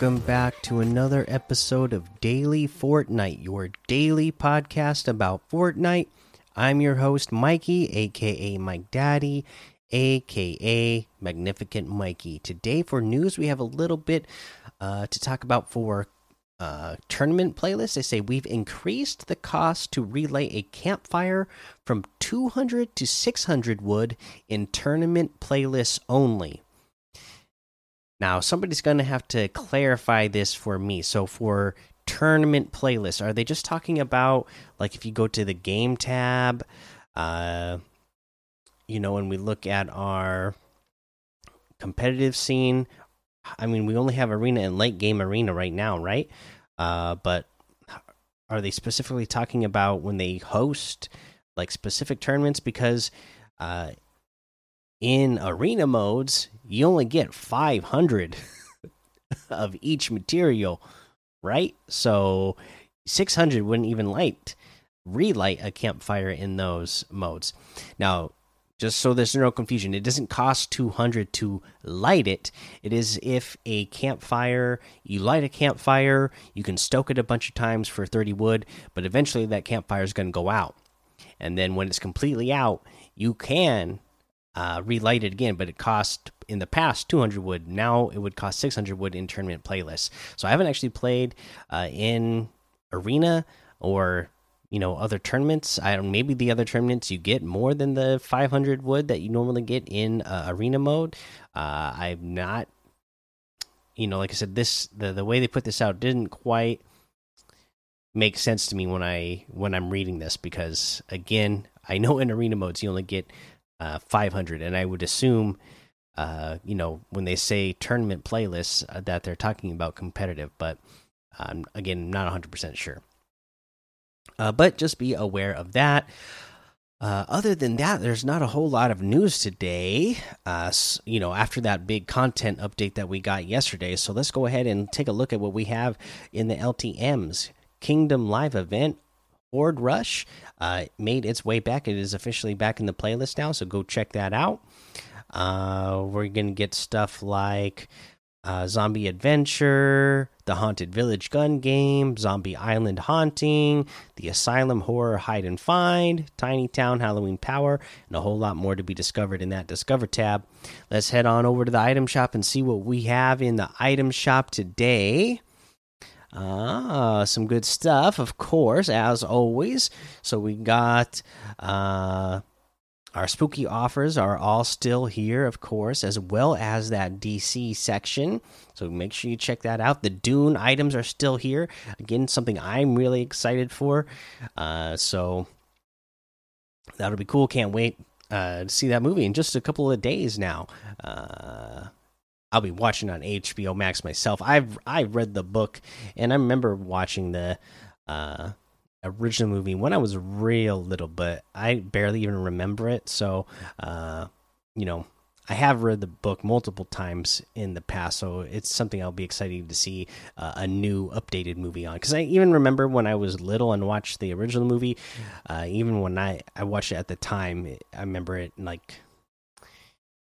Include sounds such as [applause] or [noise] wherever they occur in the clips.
Welcome back to another episode of Daily Fortnite, your daily podcast about Fortnite. I'm your host, Mikey, aka Mike Daddy, aka Magnificent Mikey. Today, for news, we have a little bit uh, to talk about for uh, tournament playlists. They say we've increased the cost to relay a campfire from 200 to 600 wood in tournament playlists only. Now, somebody's going to have to clarify this for me. So, for tournament playlists, are they just talking about like if you go to the game tab, uh, you know, when we look at our competitive scene? I mean, we only have arena and late game arena right now, right? Uh, but are they specifically talking about when they host like specific tournaments? Because uh, in arena modes, you only get 500 [laughs] of each material, right? So 600 wouldn't even light relight a campfire in those modes. Now, just so there's no confusion, it doesn't cost 200 to light it. It is if a campfire, you light a campfire, you can stoke it a bunch of times for 30 wood, but eventually that campfire is going to go out. And then when it's completely out, you can uh, relight it again, but it cost in the past 200 wood. Now it would cost 600 wood in tournament playlists. So I haven't actually played uh, in arena or you know other tournaments. I. Maybe the other tournaments you get more than the 500 wood that you normally get in uh, arena mode. Uh, I'm not. You know, like I said, this the the way they put this out didn't quite make sense to me when I when I'm reading this because again, I know in arena modes you only get uh, 500 and i would assume uh, you know when they say tournament playlists uh, that they're talking about competitive but um, again not 100% sure. Uh, but just be aware of that. Uh, other than that there's not a whole lot of news today. Uh, you know after that big content update that we got yesterday. So let's go ahead and take a look at what we have in the ltms kingdom live event Horde Rush uh, made its way back. It is officially back in the playlist now, so go check that out. Uh, we're gonna get stuff like uh, Zombie Adventure, the Haunted Village Gun Game, Zombie Island Haunting, the Asylum Horror Hide and Find, Tiny Town Halloween Power, and a whole lot more to be discovered in that Discover tab. Let's head on over to the item shop and see what we have in the item shop today. Ah, some good stuff, of course, as always. So we got uh our spooky offers are all still here, of course, as well as that DC section. So make sure you check that out. The Dune items are still here. Again, something I'm really excited for. Uh, so that'll be cool. Can't wait uh, to see that movie in just a couple of days now. I'll be watching on HBO Max myself. I've I read the book and I remember watching the uh, original movie when I was real little, but I barely even remember it. So, uh, you know, I have read the book multiple times in the past, so it's something I'll be excited to see uh, a new updated movie on. Because I even remember when I was little and watched the original movie, uh, even when I I watched it at the time, I remember it like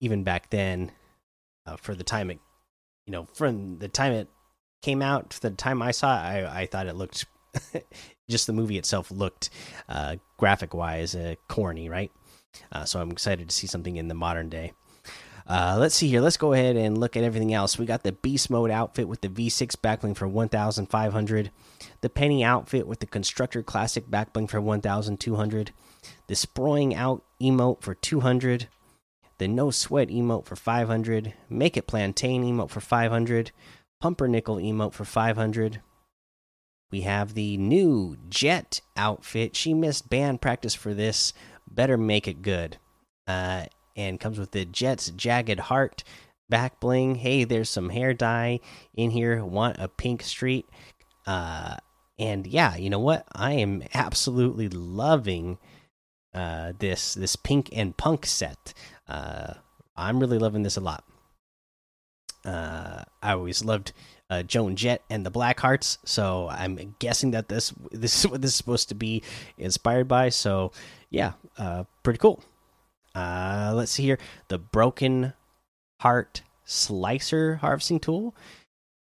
even back then uh, for the time it, you know, from the time it came out to the time I saw it, I, I thought it looked, [laughs] just the movie itself looked, uh, graphic wise, uh, corny, right? Uh, so I'm excited to see something in the modern day. Uh, let's see here. Let's go ahead and look at everything else. We got the Beast Mode outfit with the V6 backbling for 1,500. The Penny outfit with the Constructor Classic backbling for 1,200. The Sproing Out emote for 200 the no sweat emote for 500 make it plantain emote for 500 pumpernickel emote for 500 we have the new jet outfit. She missed band practice for this. Better make it good. Uh, and comes with the jet's jagged heart back bling. Hey there's some hair dye in here. Want a pink street? Uh, and yeah you know what? I am absolutely loving uh, this this pink and punk set uh, I'm really loving this a lot. Uh, I always loved uh, Joan Jett and the Black Hearts, so I'm guessing that this this is what this is supposed to be inspired by. So yeah, uh, pretty cool. Uh, let's see here, the Broken Heart Slicer harvesting tool.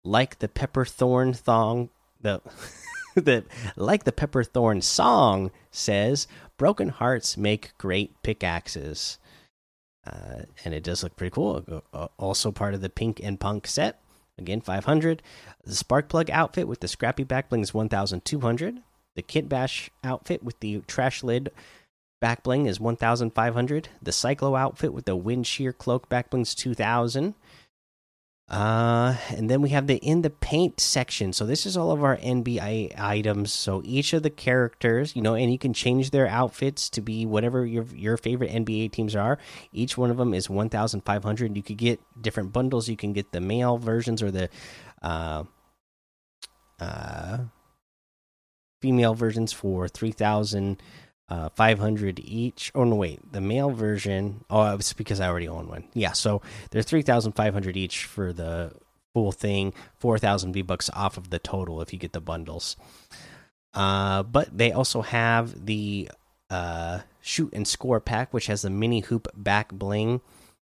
like the pepperthorn thong the [laughs] the like the pepperthorn song says broken hearts make great pickaxes uh, and it does look pretty cool. Uh, also part of the pink and punk set. Again 500 the spark plug outfit with the scrappy back bling is 1200 the kit bash outfit with the trash lid back bling is 1500 the cyclo outfit with the wind shear cloak back bling is 2000 uh, and then we have the in the paint section. So this is all of our NBA items. So each of the characters, you know, and you can change their outfits to be whatever your your favorite NBA teams are. Each one of them is one thousand five hundred. You could get different bundles. You can get the male versions or the uh, uh, female versions for three thousand uh, 500 each. Oh no, wait, the male version. Oh, it's because I already own one. Yeah, so they're 3,500 each for the full thing. 4,000 V bucks off of the total if you get the bundles. Uh, but they also have the uh, shoot and score pack, which has the mini hoop back bling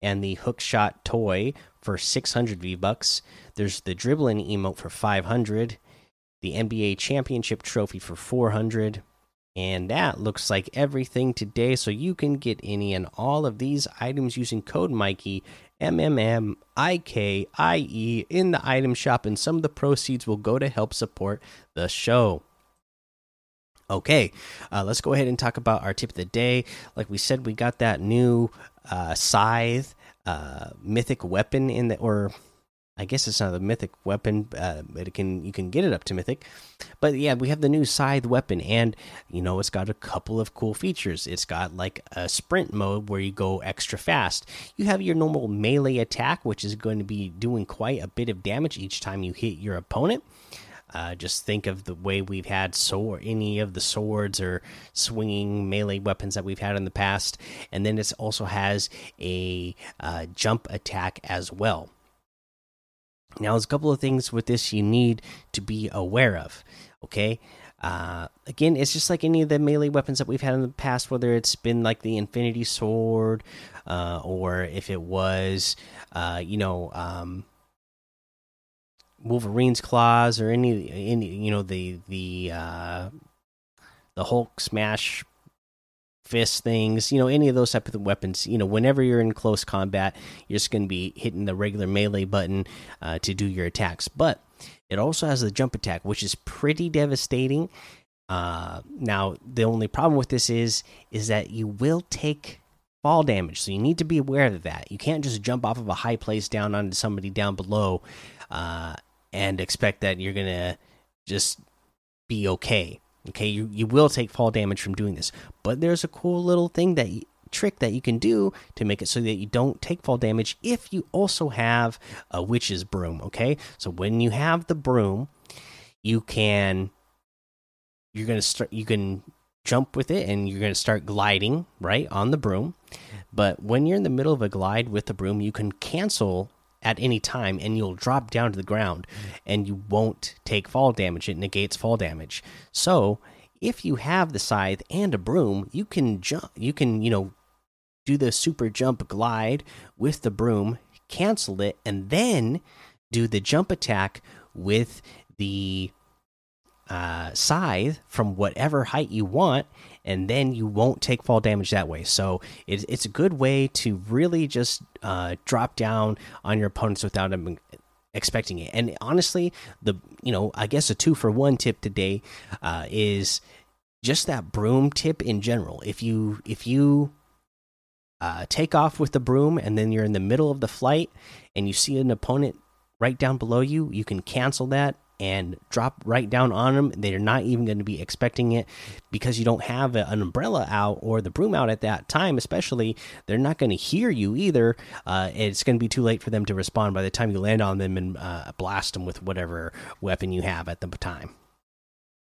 and the hook shot toy for 600 V bucks. There's the dribbling emote for 500. The NBA championship trophy for 400 and that looks like everything today. So you can get any and all of these items using code Mikey M M M I K I E in the item shop, and some of the proceeds will go to help support the show. Okay, uh, let's go ahead and talk about our tip of the day. Like we said, we got that new uh, scythe uh, mythic weapon in the or I guess it's not a mythic weapon, uh, but it can you can get it up to mythic. But yeah, we have the new scythe weapon, and you know it's got a couple of cool features. It's got like a sprint mode where you go extra fast. You have your normal melee attack, which is going to be doing quite a bit of damage each time you hit your opponent. Uh, just think of the way we've had sword, any of the swords or swinging melee weapons that we've had in the past, and then it also has a uh, jump attack as well. Now, there's a couple of things with this you need to be aware of. Okay. Uh, again, it's just like any of the melee weapons that we've had in the past, whether it's been like the Infinity Sword, uh, or if it was, uh, you know, um, Wolverine's claws, or any, any, you know, the the uh, the Hulk smash fist things, you know, any of those type of weapons. You know, whenever you're in close combat, you're just going to be hitting the regular melee button uh, to do your attacks. But it also has the jump attack, which is pretty devastating. Uh, now, the only problem with this is is that you will take fall damage, so you need to be aware of that. You can't just jump off of a high place down onto somebody down below uh, and expect that you're gonna just be okay Okay, you, you will take fall damage from doing this, but there's a cool little thing that trick that you can do to make it so that you don't take fall damage if you also have a witch's broom. Okay, so when you have the broom, you can you're gonna start you can jump with it and you're gonna start gliding right on the broom. But when you're in the middle of a glide with the broom, you can cancel at any time and you'll drop down to the ground and you won't take fall damage. It negates fall damage. So if you have the scythe and a broom, you can jump. You can you know do the super jump glide with the broom, cancel it, and then do the jump attack with the uh, scythe from whatever height you want, and then you won't take fall damage that way. So it's it's a good way to really just uh, drop down on your opponents without them expecting it. And honestly, the you know I guess a two for one tip today uh, is just that broom tip in general. If you if you uh, take off with the broom and then you're in the middle of the flight and you see an opponent right down below you, you can cancel that and drop right down on them. They're not even going to be expecting it because you don't have an umbrella out or the broom out at that time, especially. They're not going to hear you either. Uh, it's going to be too late for them to respond by the time you land on them and uh, blast them with whatever weapon you have at the time